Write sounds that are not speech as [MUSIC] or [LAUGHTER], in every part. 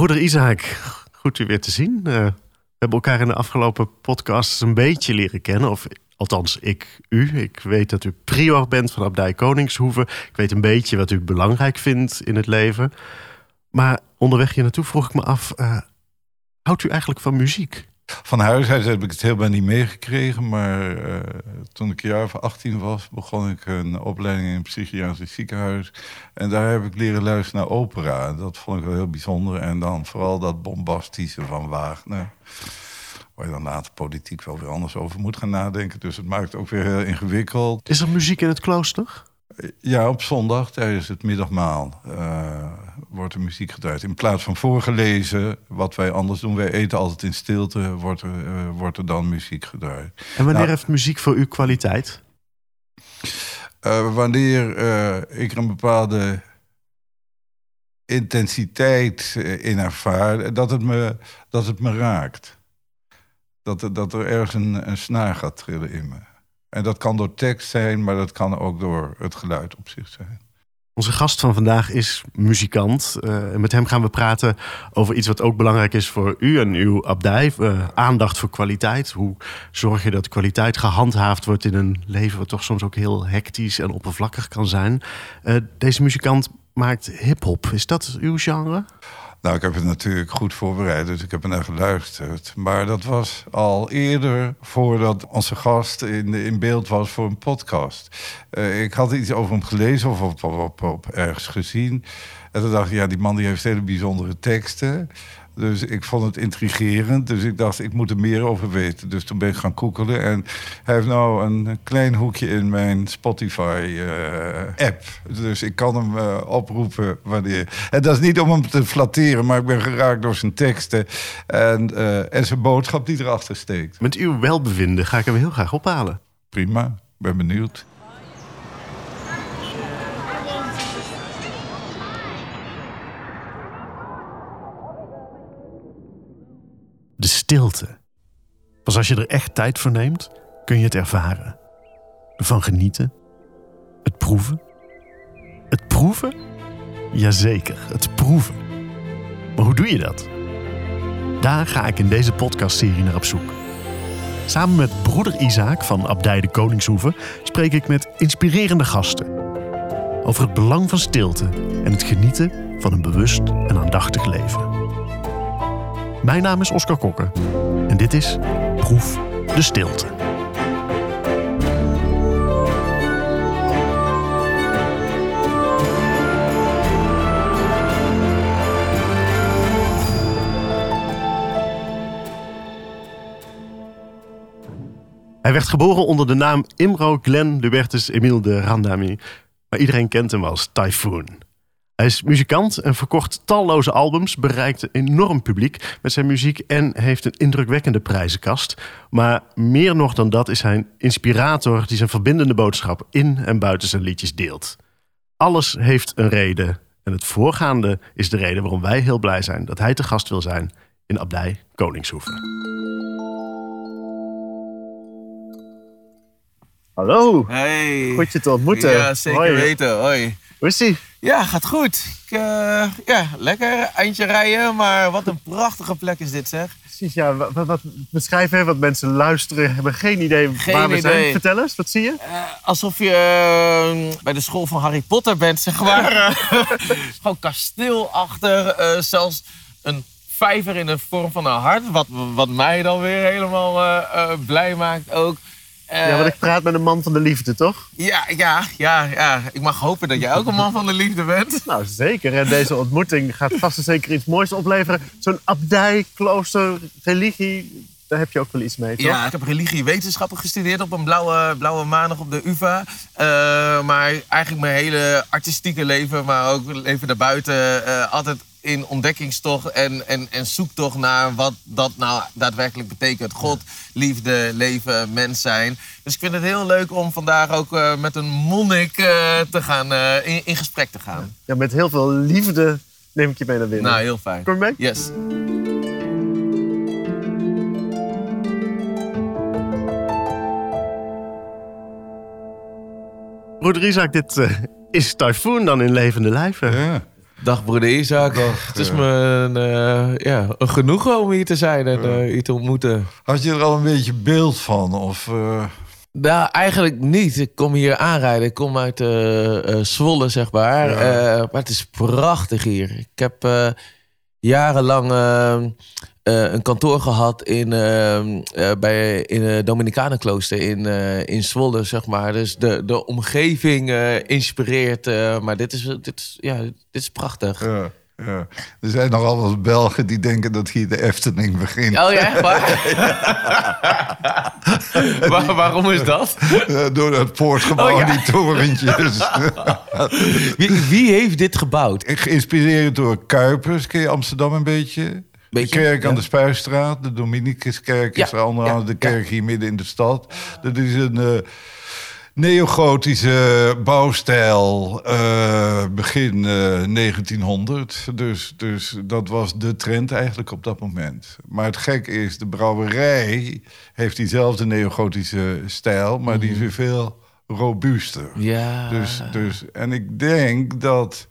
Broeder Isaac, goed u weer te zien. Uh, we hebben elkaar in de afgelopen podcasts een beetje leren kennen. Of althans, ik u. Ik weet dat u prior bent van Abdij Koningshoeve. Ik weet een beetje wat u belangrijk vindt in het leven. Maar onderweg hier naartoe vroeg ik me af... Uh, houdt u eigenlijk van muziek? Van huis uit heb ik het helemaal niet meegekregen. Maar uh, toen ik een jaar of 18 was, begon ik een opleiding in een psychiatrisch ziekenhuis. En daar heb ik leren luisteren naar opera. Dat vond ik wel heel bijzonder. En dan vooral dat bombastische van Wagner. Waar je dan later politiek wel weer anders over moet gaan nadenken. Dus het maakt het ook weer heel ingewikkeld. Is er muziek in het klooster? Ja, op zondag tijdens het middagmaal uh, wordt er muziek gedraaid. In plaats van voorgelezen, wat wij anders doen, wij eten altijd in stilte, wordt er, uh, wordt er dan muziek gedraaid. En wanneer nou, heeft muziek voor u kwaliteit? Uh, wanneer ik er een bepaalde intensiteit in ervaar, dat het me, dat het me raakt. Dat, dat er ergens een, een snaar gaat trillen in me. En dat kan door tekst zijn, maar dat kan ook door het geluid op zich zijn. Onze gast van vandaag is muzikant. Uh, met hem gaan we praten over iets wat ook belangrijk is voor u en uw abdij. Uh, aandacht voor kwaliteit. Hoe zorg je dat kwaliteit gehandhaafd wordt in een leven wat toch soms ook heel hectisch en oppervlakkig kan zijn. Uh, deze muzikant maakt hip-hop. Is dat uw genre? Nou, ik heb het natuurlijk goed voorbereid, dus ik heb naar geluisterd. Maar dat was al eerder voordat onze gast in, in beeld was voor een podcast. Uh, ik had iets over hem gelezen of op, op, op, op ergens gezien. En toen dacht ik, ja, die man die heeft hele bijzondere teksten. Dus ik vond het intrigerend. Dus ik dacht, ik moet er meer over weten. Dus toen ben ik gaan koekelen. En hij heeft nou een klein hoekje in mijn Spotify-app. dus ik kan hem uh, oproepen wanneer... En dat is niet om hem te flatteren, maar ik ben geraakt door zijn teksten. En, uh, en zijn boodschap die erachter steekt. Met uw welbevinden ga ik hem heel graag ophalen. Prima, ben benieuwd. De stilte. Pas als je er echt tijd voor neemt, kun je het ervaren. Ervan genieten. Het proeven. Het proeven? Jazeker, het proeven. Maar hoe doe je dat? Daar ga ik in deze podcastserie naar op zoek. Samen met broeder Isaac van Abdij de Koningshoeve spreek ik met inspirerende gasten. Over het belang van stilte en het genieten van een bewust en aandachtig leven. Mijn naam is Oscar Kokker en dit is Proef de Stilte. Hij werd geboren onder de naam Imro Glenn Dubertus Emile de Randami, maar iedereen kent hem als Typhoon. Hij is muzikant en verkocht talloze albums, bereikt een enorm publiek met zijn muziek en heeft een indrukwekkende prijzenkast. Maar meer nog dan dat is hij een inspirator die zijn verbindende boodschap in en buiten zijn liedjes deelt. Alles heeft een reden en het voorgaande is de reden waarom wij heel blij zijn dat hij te gast wil zijn in Abdij Koningshoeven. Hallo. Hey. Goed je te ontmoeten. Ja, zeker weten. Hoi. Hoe is ie? Ja, gaat goed. Ik, uh, ja, lekker. Eindje rijden, maar wat een prachtige plek is dit, zeg. Precies, ja. Wat, wat, beschrijf even, want mensen luisteren, hebben geen idee geen waar we idee. zijn. Vertel eens, wat zie je? Uh, alsof je uh, bij de school van Harry Potter bent, zeg maar. [LAUGHS] Gewoon kasteelachtig, zelfs een vijver in de vorm van een hart. Wat, wat mij dan weer helemaal blij maakt ook. Ja, want ik praat met een man van de liefde, toch? Ja, ja, ja, ja. Ik mag hopen dat jij ook een man van de liefde bent. [LAUGHS] Nou, zeker. En deze ontmoeting gaat vast en zeker iets moois opleveren. Zo'n abdij, klooster, religie, daar heb je ook wel iets mee, toch? Ja, ik heb religiewetenschappen gestudeerd op een blauwe, blauwe maandag op de UvA. Uh, maar eigenlijk mijn hele artistieke leven, maar ook leven daarbuiten, uh, altijd in ontdekkingstocht en, en, en zoektocht naar wat dat nou daadwerkelijk betekent. God, liefde, leven, mens zijn. Dus ik vind het heel leuk om vandaag ook uh, met een monnik uh, te gaan, uh, in, in gesprek te gaan. Ja, met heel veel liefde neem ik je mee naar binnen. Nou, heel fijn. Kom je mee? Yes. Broeder Isaac, dit is Typhoon dan in levende lijven. Ja. Dag broeder Isaac. Dag, het is me een, eh, ja, een genoegen om hier te zijn en eh, u te ontmoeten. Had je er al een beetje beeld van? Of, eh, Nou, eigenlijk niet. Ik kom hier aanrijden. Ik kom uit Zwolle, zeg maar. Ja. Maar het is prachtig hier. Ik heb jarenlang eh, eh, een kantoor gehad in, eh, eh, bij, in het Dominicanenklooster in, eh, in Zwolle, zeg maar. Dus de, de omgeving eh, inspireert. eh, maar dit is, dit, is, ja, dit is prachtig. ja, ja. Er zijn nogal wat Belgen die denken dat hier de Efteling begint. Oh ja? [LAUGHS] [LAUGHS] Waar- waarom is dat? Eh, door dat poortgebouw Oh, ja. en die torentjes. [LAUGHS] Wie, wie heeft dit gebouwd? Geïnspireerd door Kuipers. Ken je Amsterdam een beetje? De kerk aan de Spuistraat. De Dominicuskerk is andere de kerk hier midden in de stad. Dat is een eh, neogotische bouwstijl eh, begin eh, 1900. Dus, dus dat was de trend eigenlijk op dat moment. Maar het gek is, de brouwerij heeft diezelfde neogotische stijl... maar die is weer veel robuuster. Ja. Dus, dus, en ik denk dat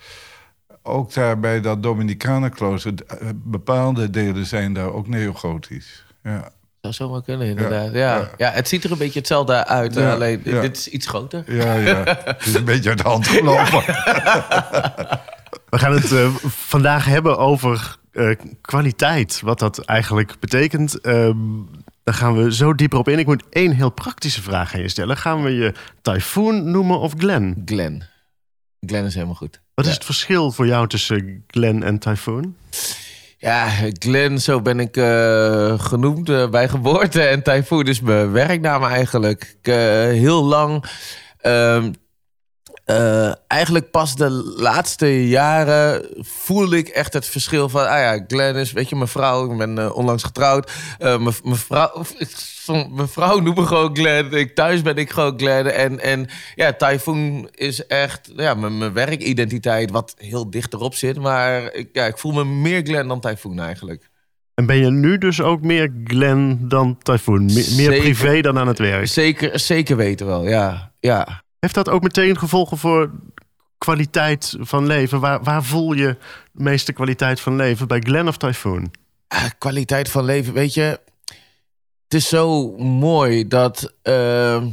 ook daar bij dat Dominicanenklooster... eh, bepaalde delen zijn daar ook neogotisch. Ja, Zou zomaar kunnen, inderdaad. Ja, ja. ja. het ziet er een beetje hetzelfde uit. Ja, alleen ja. dit is iets groter. ja, ja. [LAUGHS] het is een beetje uit de hand gelopen. [LAUGHS] We gaan het eh, vandaag hebben over eh, kwaliteit. Wat dat eigenlijk betekent. Ehm, daar gaan we zo dieper op in. Ik moet één heel praktische vraag aan je stellen. Gaan we je Typhoon noemen of Glen? Glen. Glen is helemaal goed. Wat is het verschil voor jou tussen Glen en Typhoon? Ja, Glen, zo ben ik eh, genoemd eh, bij geboorte. En Typhoon is mijn werknaam eigenlijk. Ik, eh, heel lang... eh, eigenlijk pas de laatste jaren voel ik echt het verschil van... Ah ja, Glen is, weet je, mijn vrouw. Ik ben eh, onlangs getrouwd. Eh, mijn- mijn vrouw- Mijn vrouw noemt me gewoon Glen. Ik, thuis ben ik gewoon Glen. En, en ja, Typhoon is echt ja, mijn, mijn werkidentiteit... wat heel dicht erop zit. Maar ik, ja, ik voel me meer Glen dan Typhoon eigenlijk. En ben je nu dus ook meer Glen dan Typhoon? Me- meer Zeker. privé dan aan het werk? Zeker, zeker weten wel, ja. ja. Heeft dat ook meteen gevolgen voor kwaliteit van leven? Waar, waar voel je de meeste kwaliteit van leven? Bij Glen of Typhoon? Ah, kwaliteit van leven, weet je. Het is zo mooi dat ehm,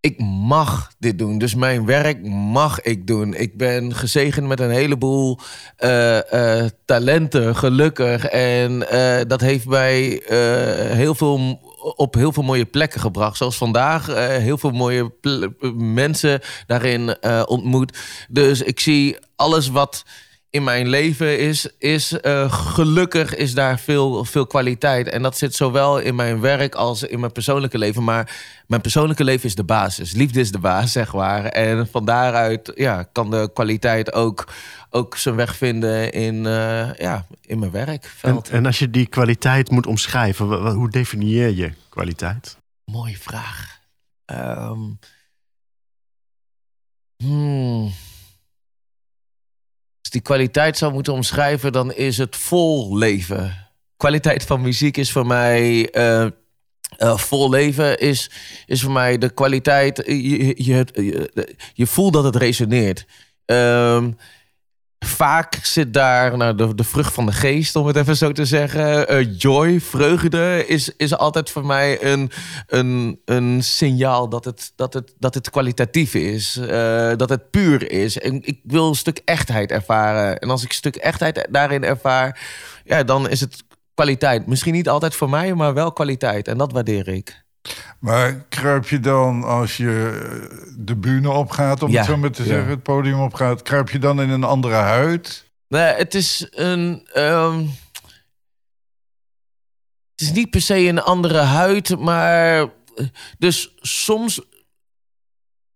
ik mag dit doen. Dus mijn werk mag ik doen. Ik ben gezegend met een heleboel eh, eh, talenten, gelukkig. En eh, dat heeft mij heel veel op heel veel mooie plekken gebracht. Zoals vandaag eh, heel veel mooie mensen daarin eh, ontmoet. Dus ik zie alles wat in mijn leven is, is eh, gelukkig is daar veel, veel kwaliteit. En dat zit zowel in mijn werk als in mijn persoonlijke leven. Maar mijn persoonlijke leven is de basis. Liefde is de basis, [LAUGHS] zeg maar. En van daaruit ja, kan de kwaliteit ook, ook zijn weg vinden in, eh, ja, in mijn En, werkveld. en als je die kwaliteit moet omschrijven, hoe definieer je kwaliteit? Mooie vraag. Ehm, hmm. Als die kwaliteit zou moeten omschrijven, dan is het vol leven. Kwaliteit van muziek is voor mij. eh, eh, vol leven is, is voor mij de kwaliteit. Je, je, je, je voelt dat het resoneert. Ehm, vaak zit daar nou, de, de vrucht van de geest, om het even zo te zeggen. Eh, joy, vreugde is, is altijd voor mij een, een, een signaal dat het, dat, het, dat het kwalitatief is. eh, dat het puur is. En ik wil een stuk echtheid ervaren. En als ik een stuk echtheid daarin ervaar, ja, dan is het kwaliteit. Misschien niet altijd voor mij, maar wel kwaliteit. En dat waardeer ik. Maar kruip je dan als je eh, de bühne opgaat, om Ja, het zo maar te ja. zeggen, het podium opgaat, kruip je dan in een andere huid? Nee, het is een. ehm, het is niet per se een andere huid, maar. Dus soms.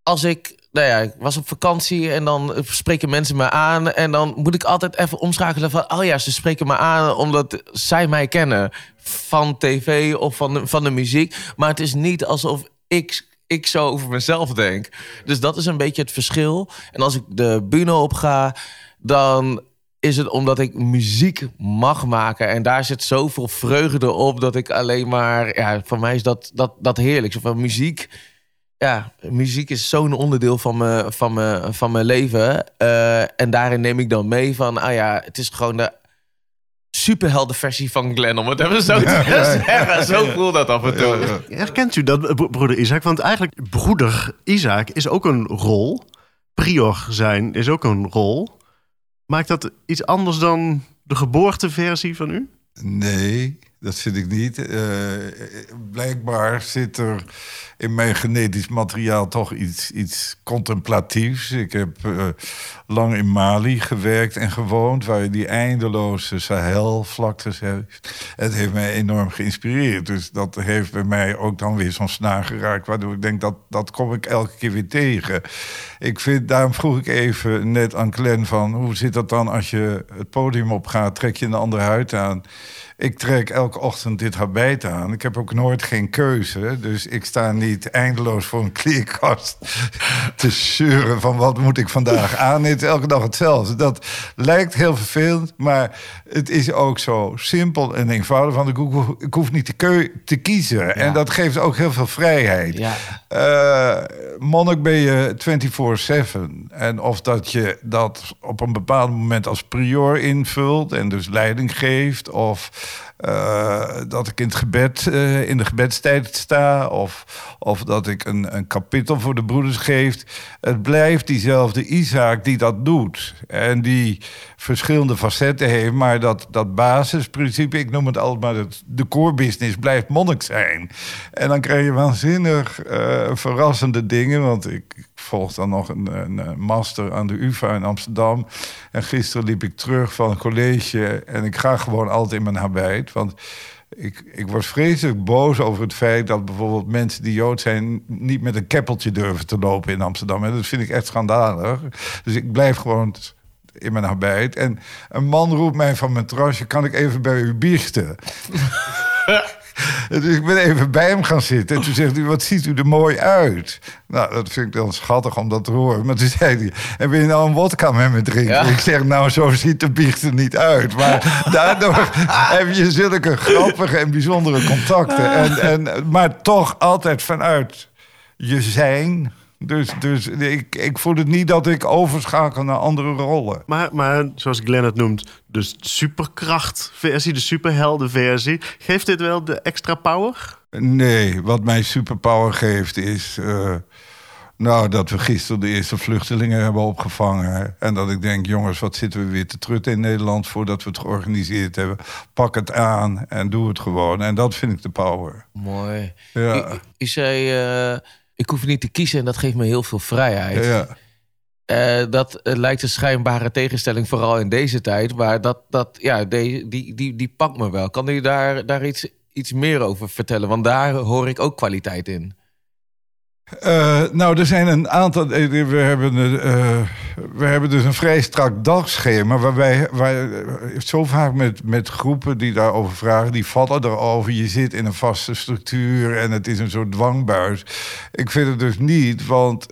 Als ik. Nou ja, ik was op vakantie en dan spreken mensen me aan. En dan moet ik altijd even omschakelen van. Oh ja, ze spreken me aan omdat zij mij kennen. Van tv of van de, van de muziek. Maar het is niet alsof ik, ik zo over mezelf denk. Dus dat is een beetje het verschil. En als ik de bühne op ga, dan is het omdat ik muziek mag maken. En daar zit zoveel vreugde op dat ik alleen maar... Ja, voor mij is dat, dat, dat heerlijk. Zo van muziek ja, muziek is zo'n onderdeel van mijn, van mijn, van mijn leven. Eh, en daarin neem ik dan mee van, ah ja, het is gewoon de superheldenversie van Glenn, om het even zo te zeggen. Zo voelt dat af en toe. Herkent u dat, bro- broeder Isaac? Want eigenlijk, broeder Isaac is ook een rol. Prior zijn is ook een rol. Maakt dat iets anders dan de geboorteversie van u? Nee, dat vind ik niet. Eh, blijkbaar zit er in mijn genetisch materiaal toch iets, iets contemplatiefs. Ik heb eh, lang in Mali gewerkt en gewoond, waar je die eindeloze Sahel-vlaktes hebt. Het heeft mij enorm geïnspireerd. Dus dat heeft bij mij ook dan weer zo'n snaar geraakt, waardoor ik denk dat dat kom ik elke keer weer tegen. Ik vind, daarom vroeg ik even net aan Glenn van hoe zit dat dan als je het podium opgaat, trek je een andere huid aan? Ik trek elke ochtend dit habit aan. Ik heb ook nooit geen keuze. Dus ik sta niet eindeloos voor een kleerkast [LAUGHS] te zeuren van wat moet ik vandaag [LAUGHS] aan. Het is elke dag hetzelfde. Dat lijkt heel vervelend, maar het is ook zo simpel en eenvoudig. Want ik hoef, ik hoef niet te, kiezen. En dat geeft ook heel veel vrijheid. Ja. Eh, monnik ben je 24-7. En of dat je dat op een bepaald moment als prior invult en dus leiding geeft, of eh, dat ik in het gebed, eh, in de gebedstijd sta, of, of dat ik een, een kapitel voor de broeders geef. Het blijft diezelfde Isaac die dat doet. En die verschillende facetten heeft, maar dat, dat basisprincipe, ik noem het altijd maar het, de core business, blijft monnik zijn. En dan krijg je waanzinnig eh, verrassende dingen, want ik, ik volg dan nog een, een, master aan de UvA in Amsterdam. En gisteren liep ik terug van een college en ik ga gewoon altijd in mijn habit, want ik, ik was vreselijk boos over het feit dat bijvoorbeeld mensen die Jood zijn... niet met een keppeltje durven te lopen in Amsterdam. En dat vind ik echt schandalig. Dus ik blijf gewoon in mijn habit. En een man roept mij van mijn terrasje... kan ik even bij u biechten? [LAUGHS] [LAUGHS] Dus ik ben even bij hem gaan zitten. En toen zegt hij, wat ziet u er mooi uit? Nou, dat vind ik dan schattig om dat te horen. Maar toen zei hij, en wil je nou een wodka met me drinken? Ja. Ik zeg, nou, zo ziet de biecht er niet uit. Maar daardoor [LAUGHS] heb je zulke grappige en bijzondere contacten. En, en, maar toch altijd vanuit je zijn... Dus, dus ik, ik voel het niet dat ik overschakel naar andere rollen. Maar, maar zoals Glenn het noemt, de superkrachtversie, de superheldenversie. Geeft dit wel de extra power? Nee, wat mij superpower geeft is... eh, nou, dat we gisteren de eerste vluchtelingen hebben opgevangen. En dat ik denk, jongens, wat zitten we weer te trutten in Nederland... voordat we het georganiseerd hebben. Pak het aan en doe het gewoon. En dat vind ik de power. Mooi. Ja. U, u zei, eh, ik hoef niet te kiezen en dat geeft me heel veel vrijheid. Ja. Eh, dat eh, lijkt een schijnbare tegenstelling, vooral in deze tijd. Maar dat, dat ja, die, die, die, die pakt me wel. Kan u daar, daar iets, iets meer over vertellen? Want daar hoor ik ook kwaliteit in. Eh, nou, er zijn een aantal. eh, We hebben, eh, we hebben dus een vrij strak dagschema. Waarbij waar, zo vaak met, met groepen die daarover vragen, die vallen erover. Je zit in een vaste structuur en het is een soort dwangbuis. Ik vind het dus niet, want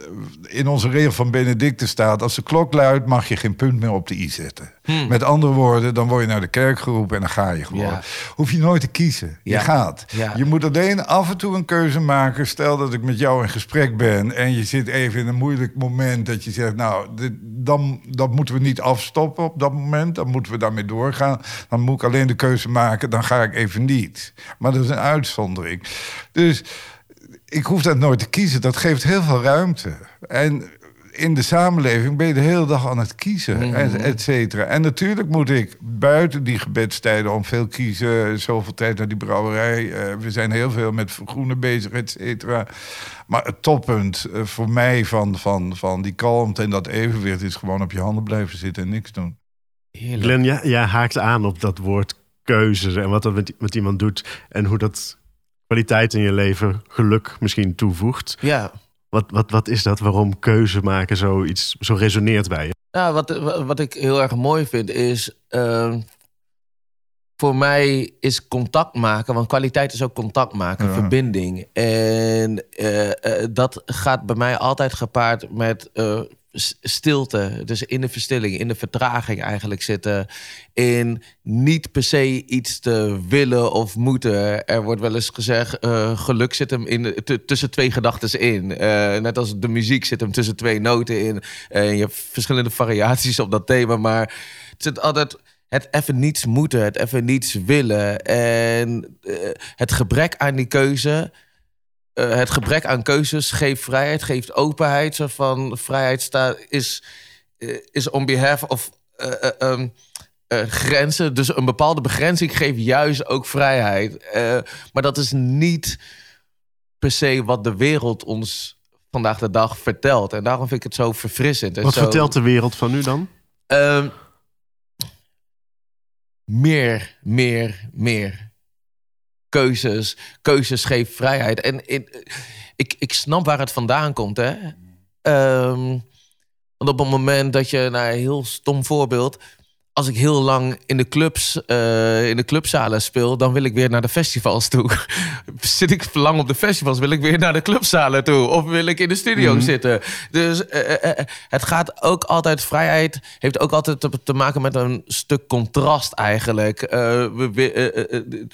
in onze regel van Benedictus staat: als de klok luidt, mag je geen punt meer op de i zetten. Met andere woorden, dan word je naar de kerk geroepen en dan ga je gewoon. Ja. Hoef je nooit te kiezen. Je gaat. Ja. Je moet alleen af en toe een keuze maken. Stel dat ik met jou in gesprek ben en je zit even in een moeilijk moment dat je zegt, nou, dit, dan dat moeten we niet afstoppen op dat moment. Dan moeten we daarmee doorgaan. Dan moet ik alleen de keuze maken, dan ga ik even niet. Maar dat is een uitzondering. Dus ik hoef dat nooit te kiezen. Dat geeft heel veel ruimte. En in de samenleving ben je de hele dag aan het kiezen, et, et cetera. En natuurlijk moet ik buiten die gebedstijden om veel kiezen... zoveel tijd naar die brouwerij. eh, we zijn heel veel met vergroenen bezig, et cetera. Maar het toppunt eh, voor mij van, van, van die kalmte en dat evenwicht... is gewoon op je handen blijven zitten en niks doen. Heerlijk. Glenn, ja, ja, haakt aan op dat woord keuze en wat dat met, met iemand doet. En hoe dat kwaliteit in je leven geluk misschien toevoegt. Ja. Wat, wat, wat is dat? Waarom keuze maken zoiets zo resoneert bij je? Nou, wat, wat ik heel erg mooi vind is. eh, voor mij is contact maken, want kwaliteit is ook contact maken, Ja. verbinding. En eh, eh, dat gaat bij mij altijd gepaard met eh, stilte. Dus in de verstilling, in de vertraging eigenlijk zitten. In niet per se iets te willen of moeten. Er wordt wel eens gezegd, uh, geluk zit hem in, tussen twee gedachten in. Uh, net als de muziek zit hem tussen twee noten in. Uh, je hebt verschillende variaties op dat thema. Maar het zit altijd het even niets moeten, het even niets willen. En het gebrek aan die keuze uh, het gebrek aan keuzes geeft vrijheid, geeft openheid. Zo van vrijheid staat, is, uh, is on behalf of uh, um, grenzen. Dus een bepaalde begrenzing geeft juist ook vrijheid. maar dat is niet per se wat de wereld ons vandaag de dag vertelt. En daarom vind ik het zo verfrissend. wat zo, vertelt de wereld van nu dan? Ehm, meer, meer, meer keuzes. Keuzes geeft vrijheid. En ik, ik snap waar het vandaan komt. Hè? Um, want op het moment dat je, nou, een heel stom voorbeeld als ik heel lang in de clubs, uh, in de clubzalen speel, dan wil ik weer naar de festivals toe. [LAUGHS] Zit ik lang op de festivals, wil ik weer naar de clubzalen toe. Of wil ik in de studio mm. zitten. Dus uh, uh, het gaat ook altijd, vrijheid heeft ook altijd te, te maken met een stuk contrast eigenlijk. we,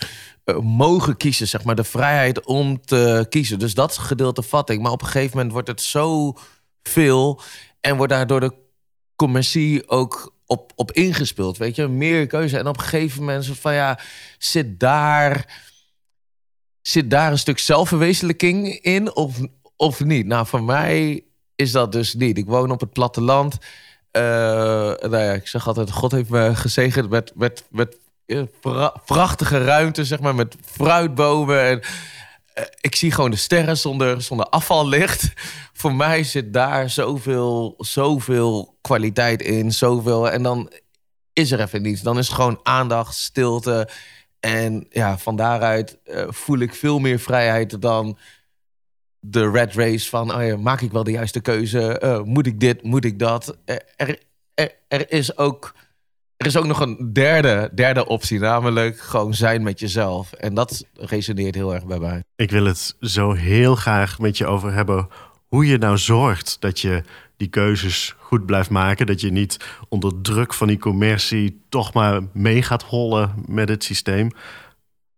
mogen kiezen, zeg maar, de vrijheid om te kiezen. Dus dat gedeelte vat ik. Maar op een gegeven moment wordt het zo veel en wordt daardoor de commercie ook op, op ingespeeld. Weet je, meer keuze. En op een gegeven moment van ja, zit daar, zit daar een stuk zelfverwezenlijking in of, of niet? Nou, voor mij is dat dus niet. Ik woon op het platteland. Uh, ja, ik zeg altijd, God heeft me gezegend met, met, met prachtige ruimte, zeg maar, met fruitbomen. En, uh, ik zie gewoon de sterren zonder, zonder afvallicht. [LAUGHS] Voor mij zit daar zoveel, zoveel kwaliteit in, zoveel. En dan is er even niets. Dan is het gewoon aandacht, stilte. En ja, van daaruit uh, voel ik veel meer vrijheid dan de red race van... Oh ja, maak ik wel de juiste keuze? Moet ik dit? Moet ik dat? Er, er is ook er is ook nog een derde, derde optie, namelijk gewoon zijn met jezelf. En dat resoneert heel erg bij mij. Ik wil het zo heel graag met je over hebben hoe je nou zorgt dat je die keuzes goed blijft maken. Dat je niet onder druk van die commercie toch maar mee gaat hollen met het systeem.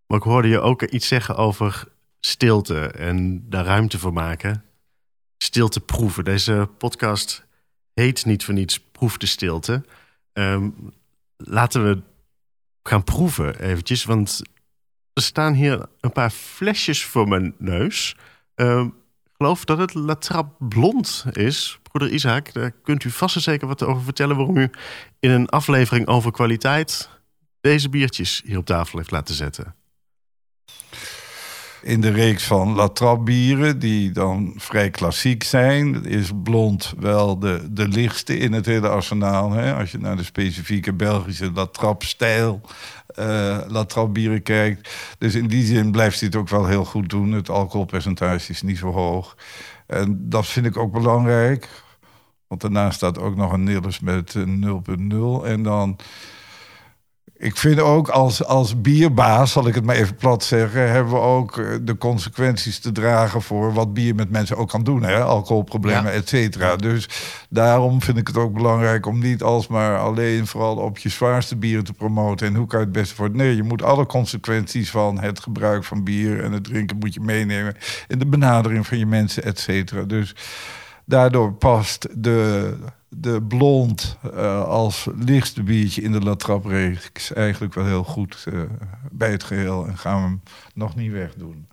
Maar ik hoorde je ook iets zeggen over stilte en daar ruimte voor maken. Stilte proeven. Deze podcast heet niet voor niets Proef de Stilte. Um, laten we gaan proeven eventjes. Want er staan hier een paar flesjes voor mijn neus. Ik geloof dat het La Trappe Blond is. Broeder Isaac, daar kunt u vast en zeker wat over vertellen... waarom u in een aflevering over kwaliteit... deze biertjes hier op tafel heeft laten zetten in de reeks van La bieren, die dan vrij klassiek zijn, is blond wel de, de lichtste in het hele arsenaal. Hè? Als je naar de specifieke Belgische La stijl uh, La bieren kijkt. Dus in die zin blijft hij het ook wel heel goed doen. Het alcoholpercentage is niet zo hoog. En dat vind ik ook belangrijk. Want daarnaast staat ook nog een Nils met 0.0. En dan ik vind ook als, als bierbaas, zal ik het maar even plat zeggen, hebben we ook eh, de consequenties te dragen voor wat bier met mensen ook kan doen. Hè? Alcoholproblemen, et cetera. Dus daarom vind ik het ook belangrijk om niet alsmaar alleen vooral op je zwaarste bieren te promoten. En hoe kan je het beste voor Nee, je moet alle consequenties van het gebruik van bier en het drinken moet je meenemen in de benadering van je mensen, et cetera. Dus daardoor past de de blond uh, als lichtste biertje in de Latrap-reeks eigenlijk wel heel goed uh, bij het geheel. En gaan we hem nog niet wegdoen.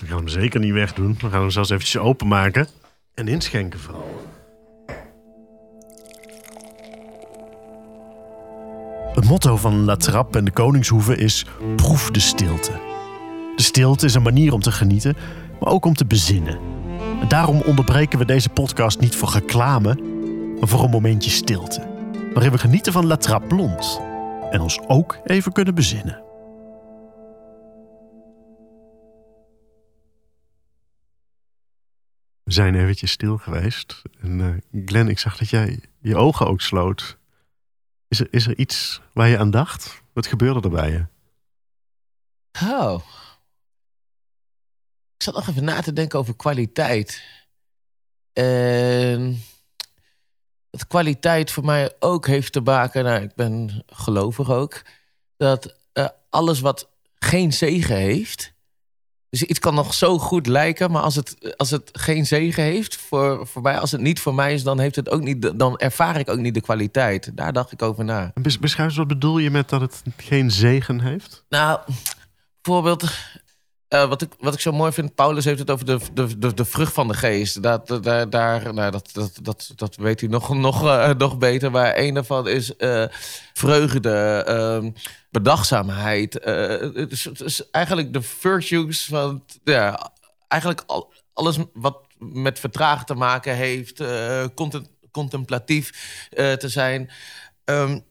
We gaan hem zeker niet wegdoen. We gaan hem zelfs eventjes openmaken. En inschenken vooral. Het motto van La Trappe en de Koningshoeve is proef de stilte. De stilte is een manier om te genieten, maar ook om te bezinnen. En daarom onderbreken we deze podcast niet voor reclame, voor een momentje stilte. Waarin we genieten van La Trappe Blond. En ons ook even kunnen bezinnen. We zijn eventjes stil geweest. En uh, Glenn, ik zag dat jij je ogen ook sloot. Is er, is er iets waar je aan dacht? Wat gebeurde er bij je? Oh. Ik zat nog even na te denken over kwaliteit. En dat kwaliteit voor mij ook heeft te maken... Nou, ik ben gelovig ook. Dat uh, alles wat geen zegen heeft... Dus iets kan nog zo goed lijken, maar als het, als het geen zegen heeft voor, voor mij, als het niet voor mij is, dan, heeft het ook niet, dan ervaar ik ook niet de kwaliteit. Daar dacht ik over na. Beschrijf eens, wat bedoel je met dat het geen zegen heeft? Nou, bijvoorbeeld, uh, wat, ik, wat ik zo mooi vind, Paulus heeft het over de, de, de, de vrucht van de geest. Dat, daar, daar, nou, dat, dat, dat, dat weet u nog, nog, uh, nog beter. Maar een daarvan is uh, vreugde, ehm, bedachtzaamheid. Het is, het, is, eigenlijk de virtues van... Ja, eigenlijk al, alles wat met vertragen te maken heeft. Content, contemplatief te zijn. Um,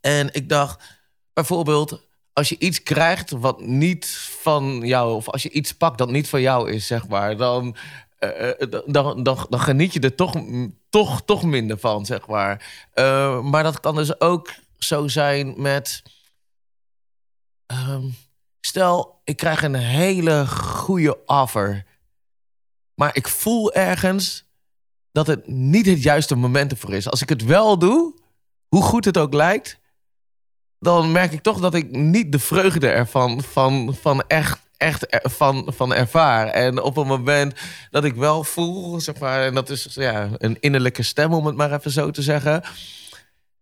en ik dacht bijvoorbeeld als je iets krijgt wat niet van jou, of als je iets pakt dat niet van jou is, zeg maar, dan, uh, dan, dan, dan, geniet je er toch, toch, toch minder van, zeg maar. Uh, maar dat kan dus ook zo zijn met. Um, stel, ik krijg een hele goede offer, maar ik voel ergens dat het niet het juiste moment ervoor is. Als ik het wel doe, hoe goed het ook lijkt, dan merk ik toch dat ik niet de vreugde ervan van, van echt, echt van, van ervaar. En op het moment dat ik wel voel, zeg maar, en dat is ja, een innerlijke stem om het maar even zo te zeggen.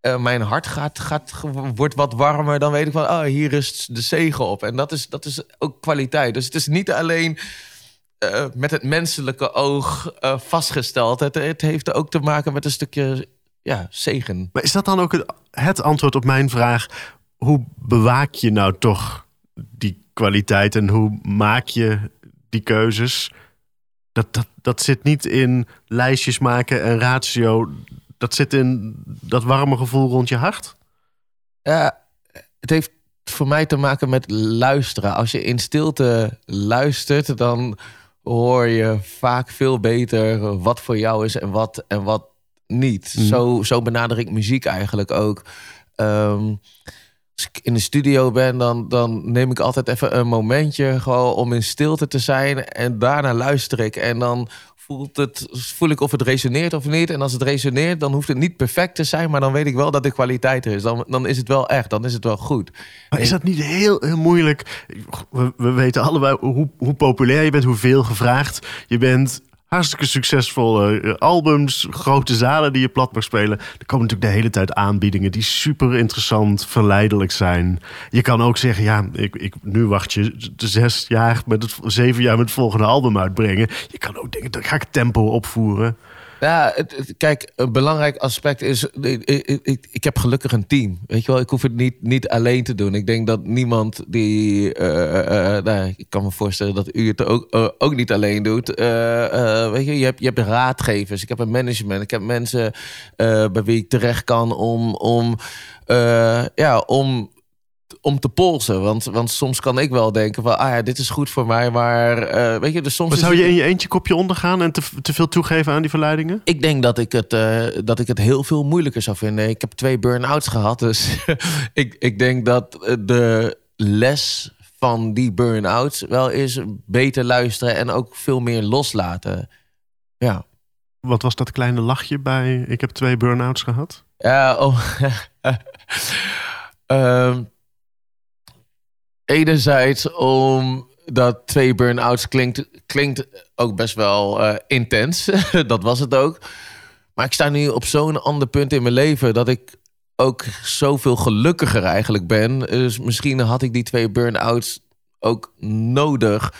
Uh, mijn hart gaat, gaat, wordt wat warmer, dan weet ik van, oh, hier is de zegen op. En dat is, dat is ook kwaliteit. Dus het is niet alleen uh, met het menselijke oog uh, vastgesteld. Het, het heeft ook te maken met een stukje ja, zegen. Maar is dat dan ook het, antwoord op mijn vraag? Hoe bewaak je nou toch die kwaliteit en hoe maak je die keuzes? Dat, dat, dat zit niet in lijstjes maken en ratio. Dat zit in dat warme gevoel rond je hart? Ja, het heeft voor mij te maken met luisteren. Als je in stilte luistert, dan hoor je vaak veel beter wat voor jou is en wat, en wat niet. Mhm. Zo, zo benader ik muziek eigenlijk ook. Um, als ik in de studio ben, dan, dan neem ik altijd even een momentje gewoon om in stilte te zijn. En daarna luister ik. En dan voelt het, voel ik of het resoneert of niet. En als het resoneert, dan hoeft het niet perfect te zijn. Maar dan weet ik wel dat de kwaliteit er is. Dan, dan is het wel echt. Dan is het wel goed. Maar is dat niet heel, heel moeilijk? We, we weten allebei hoe, hoe populair je bent, hoeveel gevraagd je bent hartstikke succesvolle eh, albums, grote zalen die je plat mag spelen. Er komen natuurlijk de hele tijd aanbiedingen die super interessant, verleidelijk zijn. Je kan ook zeggen, ja, ik, ik, nu wacht je zes jaar met het zeven jaar met het volgende album uitbrengen. Je kan ook denken, dan ga ik tempo opvoeren. Ja, het, kijk, een belangrijk aspect is... Ik, ik, ik, heb gelukkig een team. Weet je wel, ik hoef het niet, niet alleen te doen. Ik denk dat niemand die... Uh, nou, ik kan me voorstellen dat u het ook, ook niet alleen doet. weet je, je hebt, je hebt raadgevers. Ik heb een management. Ik heb mensen bij wie ik terecht kan om... om ja, om om te polsen. Want, want soms kan ik wel denken van, ah ja, dit is goed voor mij, maar uh, weet je, dus soms. Maar zou je in je eentje kopje ondergaan en te, te veel toegeven aan die verleidingen? Ik denk dat ik het, uh, dat ik het heel veel moeilijker zou vinden. Ik heb twee burn-outs gehad, dus [LAUGHS] ik, ik denk dat de les van die burn-outs wel is beter luisteren en ook veel meer loslaten. Ja. Wat was dat kleine lachje bij ik heb twee burn-outs gehad? Ja, oh. um, [LAUGHS] enerzijds omdat twee burn-outs klinkt, klinkt ook best wel uh, intens. [LAUGHS] dat was het ook. Maar ik sta nu op zo'n ander punt in mijn leven dat ik ook zoveel gelukkiger eigenlijk ben. Dus misschien had ik die twee burn-outs ook nodig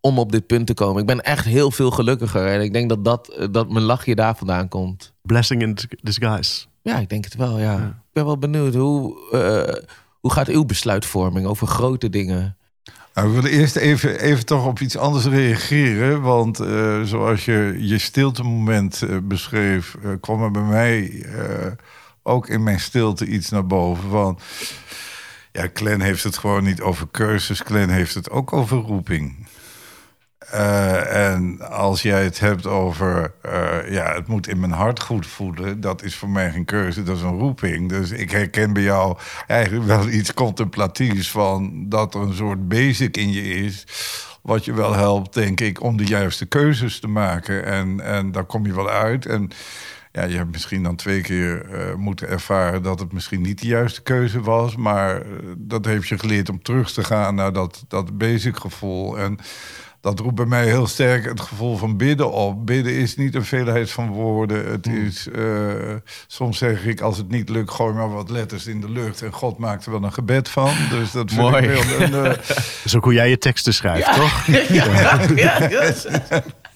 om op dit punt te komen. Ik ben echt heel veel gelukkiger. En ik denk dat, dat, dat mijn lachje daar vandaan komt. Blessing in disguise. Ja, ik denk het wel, ja. ja. Ik ben wel benieuwd hoe... Uh, hoe gaat uw besluitvorming over grote dingen? Nou, ik wil eerst even, even toch op iets anders reageren. Want uh, zoals je je stiltemoment uh, beschreef, uh, kwam er bij mij ook in mijn stilte iets naar boven. Van, ja, Clan heeft het gewoon niet over cursus, Clan heeft het ook over roeping. Uh, en als jij het hebt over, uh, ja, het moet in mijn hart goed voelen, dat is voor mij geen keuze, dat is een roeping. Dus ik herken bij jou eigenlijk wel iets contemplatiefs van dat er een soort basic in je is, wat je wel helpt, denk ik, om de juiste keuzes te maken. En, en daar kom je wel uit. En ja, je hebt misschien dan twee keer eh, moeten ervaren dat het misschien niet de juiste keuze was. Maar eh, dat heeft je geleerd om terug te gaan naar dat, dat basic gevoel. En dat roept bij mij heel sterk het gevoel van bidden op. Bidden is niet een veelheid van woorden. Het Hmm. is, eh, soms zeg ik, als het niet lukt, gooi maar wat letters in de lucht. En God maakt er wel een gebed van. Dus dat vind Mooi. ik heel... Een, eh, [LAUGHS] Dat is ook hoe jij je teksten schrijft, toch? [LAUGHS] ja, ja, ja.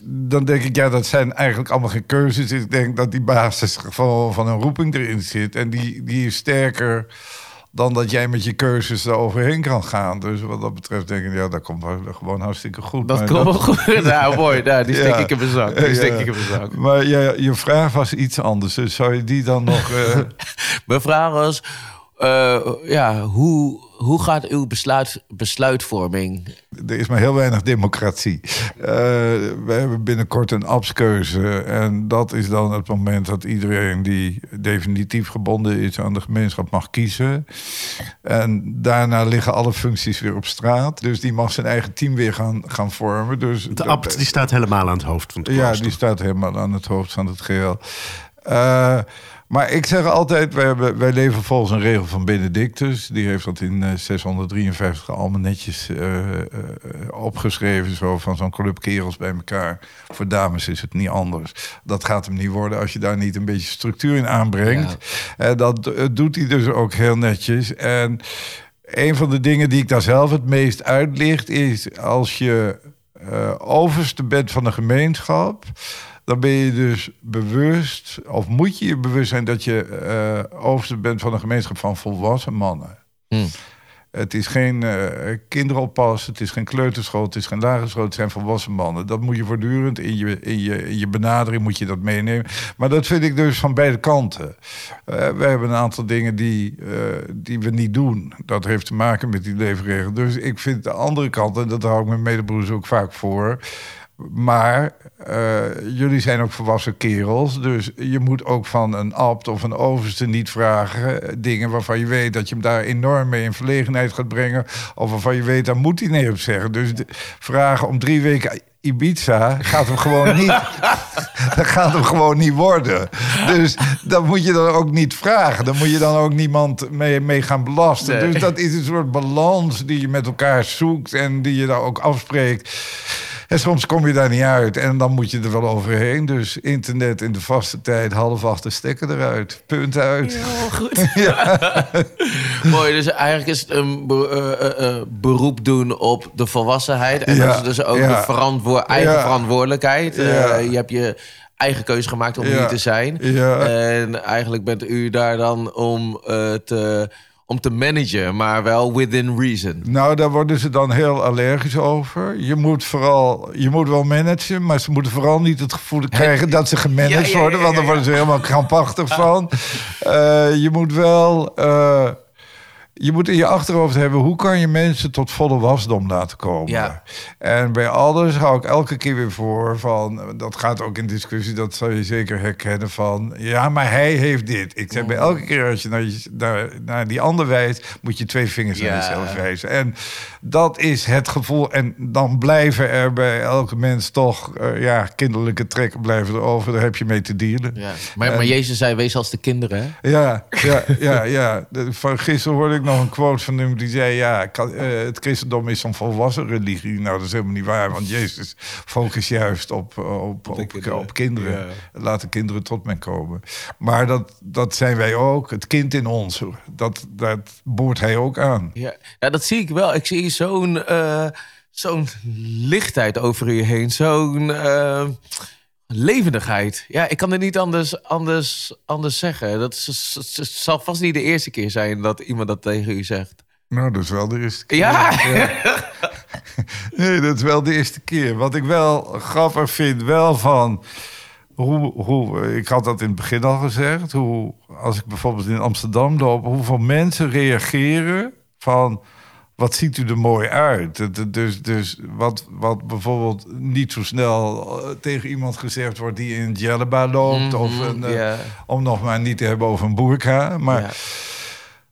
dan denk ik, ja, dat zijn eigenlijk allemaal geen keuzes. Ik denk dat die basis van, van een roeping erin zit. En die, die is sterker dan dat jij met je keuzes er overheen kan gaan. Dus wat dat betreft denk ik, ja, dat komt gewoon hartstikke goed. Dat komt wel goed. [LAUGHS] Nou, mooi. Nou, die steek Ja. ik in mijn zak. Die Ja. steek ik in mijn zak. Maar ja, je vraag was iets anders. Dus zou je die dan nog... eh, [LAUGHS] Mijn vraag was... eh, ja, hoe, hoe gaat uw besluit, besluitvorming? Er is maar heel weinig democratie. Eh, we hebben binnenkort een abskeuze. En dat is dan het moment dat iedereen die definitief gebonden is aan de gemeenschap mag kiezen. En daarna liggen alle functies weer op straat. Dus die mag zijn eigen team weer gaan, gaan vormen. Dus De abt die staat helemaal aan het hoofd van het ja, klooster. die staat helemaal aan het hoofd van het geheel. Eh, maar ik zeg altijd, wij, hebben, wij leven volgens een regel van Benedictus. Die heeft dat in eh, 653 allemaal netjes eh, eh, opgeschreven. Zo van zo'n club kerels bij elkaar. Voor dames is het niet anders. Dat gaat hem niet worden als je daar niet een beetje structuur in aanbrengt. Eh, dat eh, doet hij dus ook heel netjes. En een van de dingen die ik daar zelf het meest uitlicht is als je eh, overste bent van een gemeenschap, dan ben je dus bewust, of moet je je bewust zijn dat je eh overste bent van een gemeenschap van volwassen mannen. Hm. Het is geen eh kinderoppas, het is geen kleuterschool, het is geen lagere school, het zijn volwassen mannen. Dat moet je voortdurend in je, in je, in je benadering moet je dat meenemen. Maar dat vind ik dus van beide kanten. Eh, we hebben een aantal dingen die, die we niet doen. Dat heeft te maken met die leefregel. Dus ik vind de andere kant, en dat hou ik mijn medebroers ook vaak voor. Maar eh, jullie zijn ook volwassen kerels. Dus je moet ook van een abt of een overste niet vragen. eh, Dingen waarvan je weet dat je hem daar enorm mee in verlegenheid gaat brengen. Of waarvan je weet, daar moet hij nee op zeggen. Dus de, vragen om drie weken Ibiza gaat hem gewoon niet. [LAUGHS] dat gaat hem gewoon niet worden. Dus dat moet je dan ook niet vragen. Dan moet je dan ook niemand mee, mee gaan belasten. Nee. Dus dat is een soort balans die je met elkaar zoekt en die je daar ook afspreekt. En soms kom je daar niet uit en dan moet je er wel overheen. Dus internet in de vaste tijd, half acht de stekker eruit. Punt uit. Heel goed. [LAUGHS] [LAUGHS] Mooi, dus eigenlijk is het een eh, eh, eh, beroep doen op de volwassenheid. En Ja, dat is dus ook ja. de verantwoor eigen Ja. verantwoordelijkheid. Eh, Ja. je hebt je eigen keuze gemaakt om Ja. hier te zijn. Ja. En eigenlijk bent u daar dan om, eh, te, om te managen, maar wel within reason. Nou, daar worden ze dan heel allergisch over. Je moet vooral, je moet wel managen, maar ze moeten vooral niet het gevoel krijgen dat ze gemanaged Ja, ja, ja, worden, want dan worden ze helemaal krampachtig van. Eh, je moet wel, eh, je moet in je achterhoofd hebben, hoe kan je mensen tot volle wasdom laten komen? Ja. En bij alles hou ik elke keer weer voor van, dat gaat ook in discussie, dat zal je zeker herkennen van, ja, maar hij heeft dit. Ik zeg bij Mm. elke keer als je naar, je- naar, naar die ander wijst, moet je twee vingers naar Ja. jezelf wijzen. En dat is het gevoel. En dan blijven er bij elke mens toch, eh, ja, kinderlijke trekken blijven er over. Daar heb je mee te dealen. Ja. Maar, maar Jezus zei, wees als de kinderen. Hè? Ja, ja, ja, ja. Van gisteren hoorde ik nog een quote van hem die zei: Ja, eh, het christendom is een volwassen religie. Nou, dat is helemaal niet waar, want Jezus focust juist op, op, op, kinderen. op kinderen. Laat de kinderen tot mij komen. Maar dat, dat zijn wij ook. Het kind in ons, dat, dat boort hij ook aan. Ja. ja, dat zie ik wel. Ik zie zo'n eh, zo'n lichtheid over je heen. Zo'n eh, levendigheid. Ja, ik kan het niet anders, anders, anders zeggen. Dat is- is- zal vast niet de eerste keer zijn dat iemand dat tegen u zegt. Nou, dat is wel de eerste keer. Ja, [LAUGHS] Nee, dat is wel de eerste keer. Wat ik wel grappig vind, wel van... Hoe, hoe, ik had dat in het begin al gezegd. Hoe, als ik bijvoorbeeld in Amsterdam loop... hoeveel mensen reageren van... Wat ziet u er mooi uit? Dus, dus wat, wat bijvoorbeeld niet zo snel eh, tegen iemand gezegd wordt... die in jelleba Mm, Mhm, loopt. of een, eh, om nog maar niet te hebben over een burka. Maar Ja.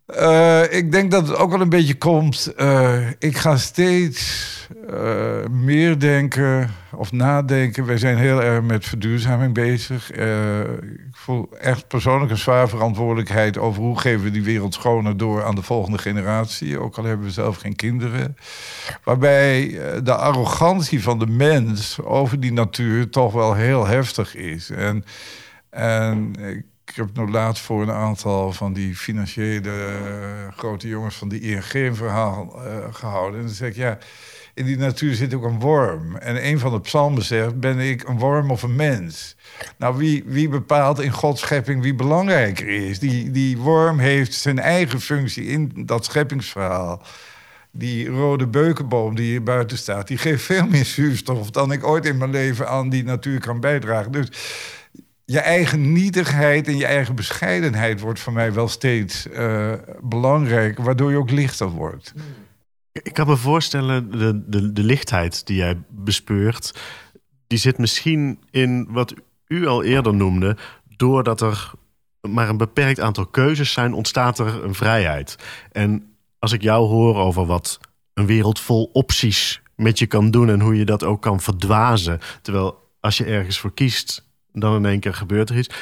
Uh, ik denk dat het ook wel een beetje komt. Uh, ik ga steeds uh, meer denken of nadenken. Wij zijn heel erg met verduurzaming bezig. ik voel echt persoonlijk een zwaar verantwoordelijkheid over hoe geven we die wereld schoner door aan de volgende generatie. Ook al hebben we zelf geen kinderen. Waarbij de arrogantie van de mens over die natuur toch wel heel heftig is. En, en ik heb nog laatst voor een aantal van die financiële grote jongens van die ING een verhaal gehouden. En dan zeg ik, ja, in die natuur zit ook een worm. En een van de psalmen zegt, ben ik een worm of een mens? Nou, wie, wie bepaalt in Gods schepping wie belangrijker is? Die, die worm heeft zijn eigen functie in dat scheppingsverhaal. Die rode beukenboom die hier buiten staat, die geeft veel meer zuurstof dan ik ooit in mijn leven aan die natuur kan bijdragen. Dus je eigen nietigheid en je eigen bescheidenheid wordt voor mij wel steeds uh, belangrijk, waardoor je ook lichter wordt. Ik kan me voorstellen, de, de, de lichtheid die jij bespeurt, die zit misschien in wat u al eerder noemde, doordat er maar een beperkt aantal keuzes zijn, ontstaat er een vrijheid. En als ik jou hoor over wat een wereld vol opties met je kan doen en hoe je dat ook kan verdwazen, terwijl als je ergens voor kiest, dan in één keer gebeurt er iets.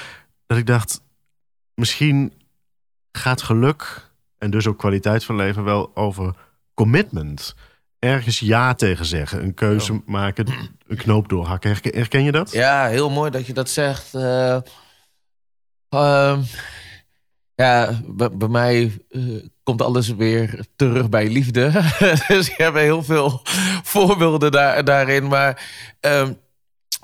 Dat ik dacht, misschien gaat geluk en dus ook kwaliteit van leven wel over commitment. Ergens ja tegen zeggen, een keuze maken, een knoop doorhakken. Herken, je dat? Ja, heel mooi dat je dat zegt. Uh, ja, bij, mij uh, komt alles weer terug bij liefde. [LAUGHS] dus je hebt heel veel voorbeelden daar, daarin. Maar uh,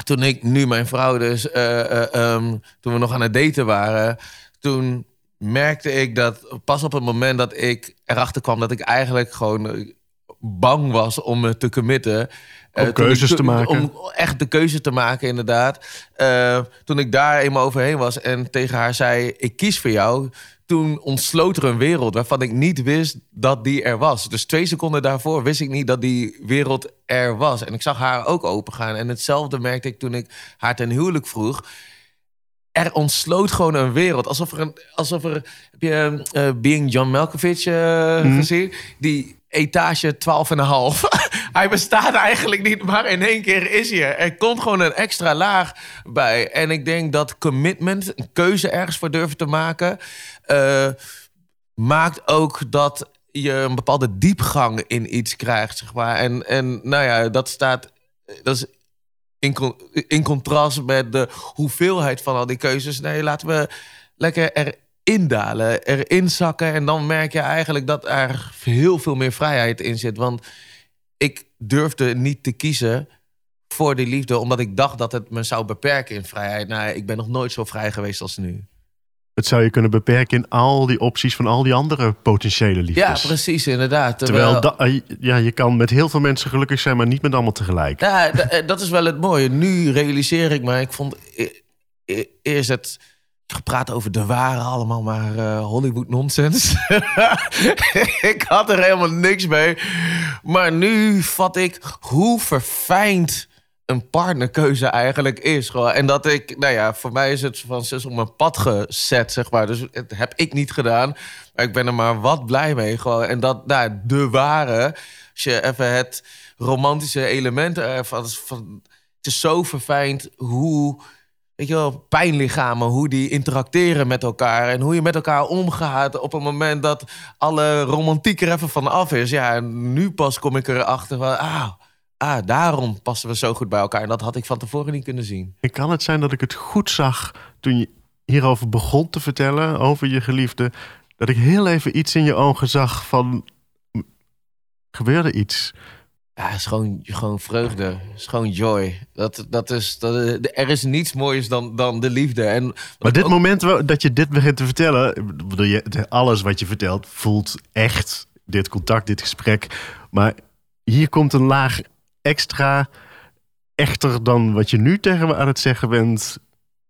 toen ik nu mijn vrouw dus, uh, um, toen we nog aan het daten waren, toen merkte ik dat pas op het moment dat ik erachter kwam dat ik eigenlijk gewoon bang was om me te committen. Om uh, keuzes te maken. Om echt de keuze te maken, inderdaad. Uh, toen ik daar eenmaal overheen was en tegen haar zei: Ik kies voor jou toen ontsloot er een wereld waarvan ik niet wist dat die er was. Dus twee seconden daarvoor wist ik niet dat die wereld er was. En ik zag haar ook opengaan. En hetzelfde merkte ik toen ik haar ten huwelijk vroeg. Er ontsloot gewoon een wereld. Alsof er een. Alsof er heb je uh, Being John Malkovich uh, gezien? Die etage 12,5. [LAUGHS] hij bestaat eigenlijk niet, maar in één keer is hij er. Er komt gewoon een extra laag bij. En ik denk dat commitment, een keuze ergens voor durven te maken, uh, maakt ook dat je een bepaalde diepgang in iets krijgt, zeg maar. En, en nou ja, dat staat. Dat is in, contrast met de hoeveelheid van al die keuzes. Nee, laten we lekker er indalen, erin zakken. En dan merk je eigenlijk dat er heel veel meer vrijheid in zit. Want ik durfde niet te kiezen voor die liefde, omdat ik dacht dat het me zou beperken in vrijheid. Nou, ik ben nog nooit zo vrij geweest als nu. Het zou je kunnen beperken in al die opties van al die andere potentiële liefdes. Ja, precies, inderdaad. Terwijl, Terwijl ja, je kan met heel veel mensen gelukkig zijn, maar niet met allemaal tegelijk. Ja, eh, dat is wel het mooie. Nu realiseer ik me, ik vond e-, e-, eerst het gepraat over de ware allemaal maar uh, Hollywood nonsens. [LAUGHS] ik had er helemaal niks mee. Maar nu vat ik hoe verfijnd een partnerkeuze eigenlijk is. Gewoon. En dat ik, nou ja, voor mij is het van zes op mijn pad gezet, zeg maar. Dus het heb ik niet gedaan. Maar ik ben er maar wat blij mee. Gewoon. En dat, nou, de ware, als je even het romantische element ervan... Van, het is zo verfijnd hoe weet je wel, pijnlichamen, hoe die interacteren met elkaar en hoe je met elkaar omgaat op het moment dat alle romantiek er even van af is. Ja, en nu pas kom ik erachter van, ah, ah, daarom passen we zo goed bij elkaar. En dat had ik van tevoren niet kunnen zien. En kan het zijn dat ik het goed zag toen je hierover begon te vertellen, over je geliefde, dat ik heel even iets in je ogen zag van, gebeurde iets? Ja, het is gewoon, gewoon vreugde. Het is gewoon joy. Dat, dat is, dat, er is niets moois dan, dan de liefde. En, maar dit moment dat je dit begint te vertellen... Bedoel je, alles wat je vertelt voelt echt. Dit contact, dit gesprek. Maar hier komt een laag extra echter dan wat je nu tegen me aan het zeggen bent.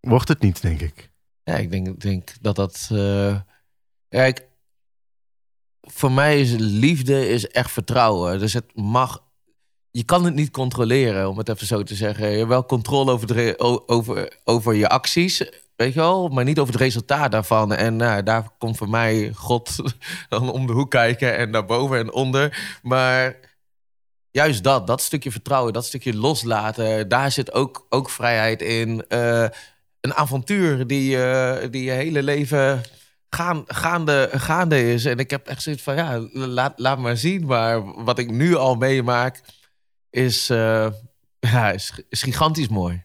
Wordt het niet, denk ik. Ja, ik denk, denk dat dat... Uh, voor mij is liefde is echt vertrouwen. Dus het mag je kan het niet controleren, om het even zo te zeggen. Je hebt wel controle over, de, over, over je acties. weet je wel, maar niet over het resultaat daarvan. En nou, daar komt voor mij God dan [LAUGHS] om de hoek kijken en daarboven en onder. Maar juist dat, dat stukje vertrouwen, dat stukje loslaten, daar zit ook, ook vrijheid in. Uh, een avontuur die, uh, die je hele leven gaan, gaande, gaande is. En ik heb echt zoiets van, ja, laat, laat maar zien. Maar wat ik nu al meemaak, is, uh, [LAUGHS] ja, is, is gigantisch mooi.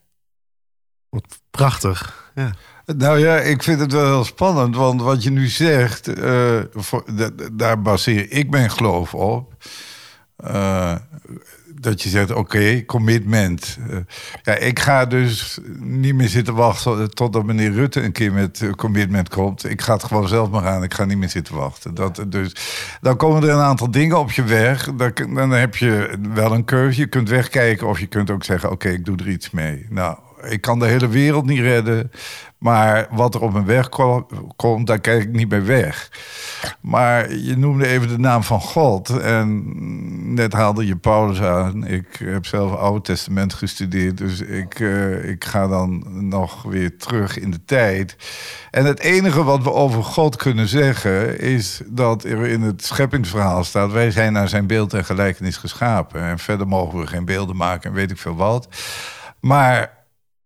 Wat prachtig, ja. Nou ja, ik vind het wel heel spannend, want wat je nu zegt, uh, voor, daar baseer ik mijn geloof op. Uh, dat je zegt, oké, commitment. Uh, ja, ik ga dus niet meer zitten wachten totdat meneer Rutte een keer met commitment komt. Ik ga het gewoon zelf maar aan. Ik ga niet meer zitten wachten. Dat, dus, dan komen er een aantal dingen op je weg. Dan, dan heb je wel een keuze. Je kunt wegkijken of je kunt ook zeggen, oké, ik doe er iets mee. Nou, ik kan de hele wereld niet redden. Maar wat er op mijn weg komt, daar kijk ik niet bij weg. Maar je noemde even de naam van God. En net haalde je Paulus aan. Ik heb zelf het Oude Testament gestudeerd. Dus ik, uh, ik ga dan nog weer terug in de tijd. En het enige wat we over God kunnen zeggen... is dat er in het scheppingsverhaal staat... wij zijn naar zijn beeld en gelijkenis geschapen. En verder mogen we geen beelden maken en weet ik veel wat. Maar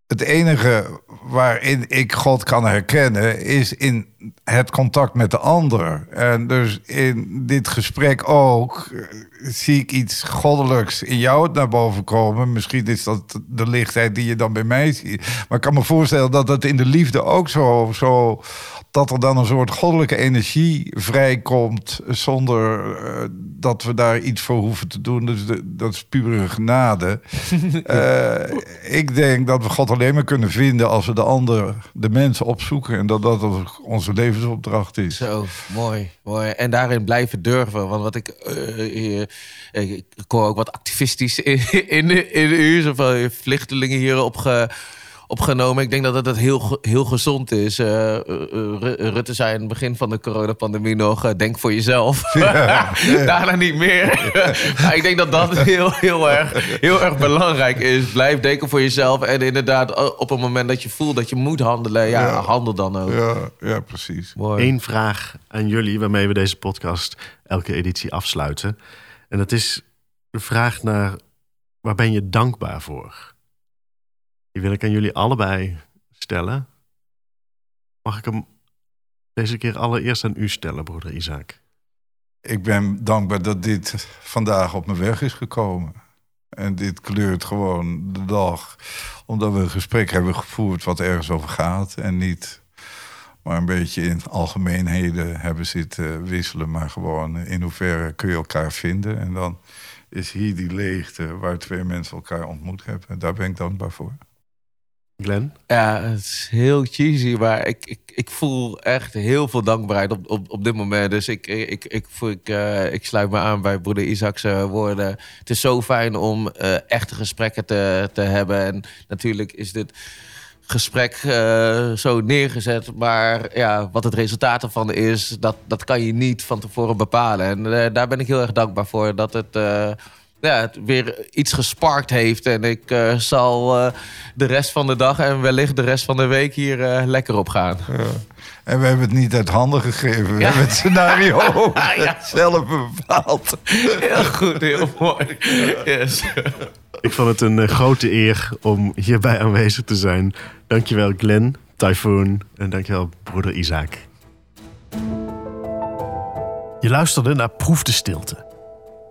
het enige waarin ik God kan herkennen is in het contact met de ander. En dus in dit gesprek ook eh, zie ik iets goddelijks in jou naar boven komen. Misschien is dat de lichtheid die je dan bij mij ziet. Maar ik kan me voorstellen dat het in de liefde ook zo, zo dat er dan een soort goddelijke energie vrijkomt zonder uh, dat we daar iets voor hoeven te doen. Dus de, dat is pure genade. uh, [LAUGHS] ik denk dat we God alleen maar kunnen vinden als we de ander, de mensen opzoeken en dat dat onze levensopdracht is. Zo, mooi, mooi. En daarin blijven durven. Want wat ik, uh, ik hoor ook wat activistisch in, in, in u, zoveel vluchtelingen hier opge opgenomen. Ik denk dat het heel, heel gezond is. Uh, Rutte zei in het begin van de coronapandemie nog... denk voor jezelf. [LAUGHS] Ja, [LAUGHS] Daarna niet meer. [LAUGHS] ik denk dat dat heel, heel, erg, heel erg belangrijk is. Blijf denken voor jezelf. En inderdaad, op het moment dat je voelt dat je moet handelen... ja, handel dan ook. Ja, ja precies. Eén vraag aan jullie... waarmee we deze podcast elke editie afsluiten. En dat is de vraag naar... waar ben je dankbaar voor? Die wil ik aan jullie allebei stellen. Mag ik hem deze keer allereerst aan u stellen, broeder Isaac? Ik ben dankbaar dat dit vandaag op mijn weg is gekomen. En dit kleurt gewoon de dag. Omdat we een gesprek hebben gevoerd wat ergens over gaat. En niet maar een beetje in algemeenheden hebben zitten wisselen. Maar gewoon in hoeverre kun je elkaar vinden. En dan is hier die leegte waar twee mensen elkaar ontmoet hebben. Daar ben ik dankbaar voor. Glenn? Ja, het is heel cheesy, maar ik, ik, ik voel echt heel veel dankbaarheid op, op, op dit moment. Dus ik, ik, ik, ik, uh, ik sluit me aan bij broeder Isaac's woorden. Het is zo fijn om uh, echte gesprekken te, te hebben. En natuurlijk is dit gesprek zo neergezet. Maar ja, wat het resultaat ervan is, dat, dat kan je niet van tevoren bepalen. En daar ben ik heel erg dankbaar voor dat het ja, het weer iets gesparkt heeft. En ik uh, zal uh, de rest van de dag en wellicht de rest van de week hier uh, lekker op gaan. Ja. En we hebben het niet uit handen gegeven. We ja. hebben het scenario [LAUGHS] ja. zelf bepaald. Heel goed, heel mooi. Yes. Ik vond het een grote eer om hierbij aanwezig te zijn. Dankjewel Glenn, Typhoon en dankjewel broeder Isaac. Je luisterde naar Proef de Stilte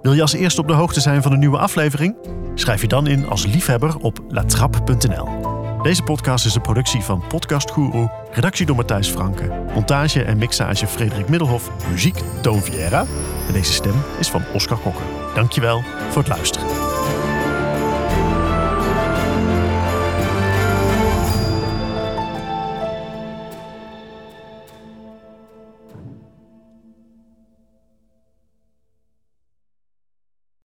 wil je als eerste op de hoogte zijn van een nieuwe aflevering? Schrijf je dan in als liefhebber op latrap.nl. Deze podcast is een productie van Podcast Guru, redactie door Matthijs Franke, montage en mixage Frederik Middelhof, muziek Toon Vieira en deze stem is van Oscar Kokker. Dankjewel voor het luisteren.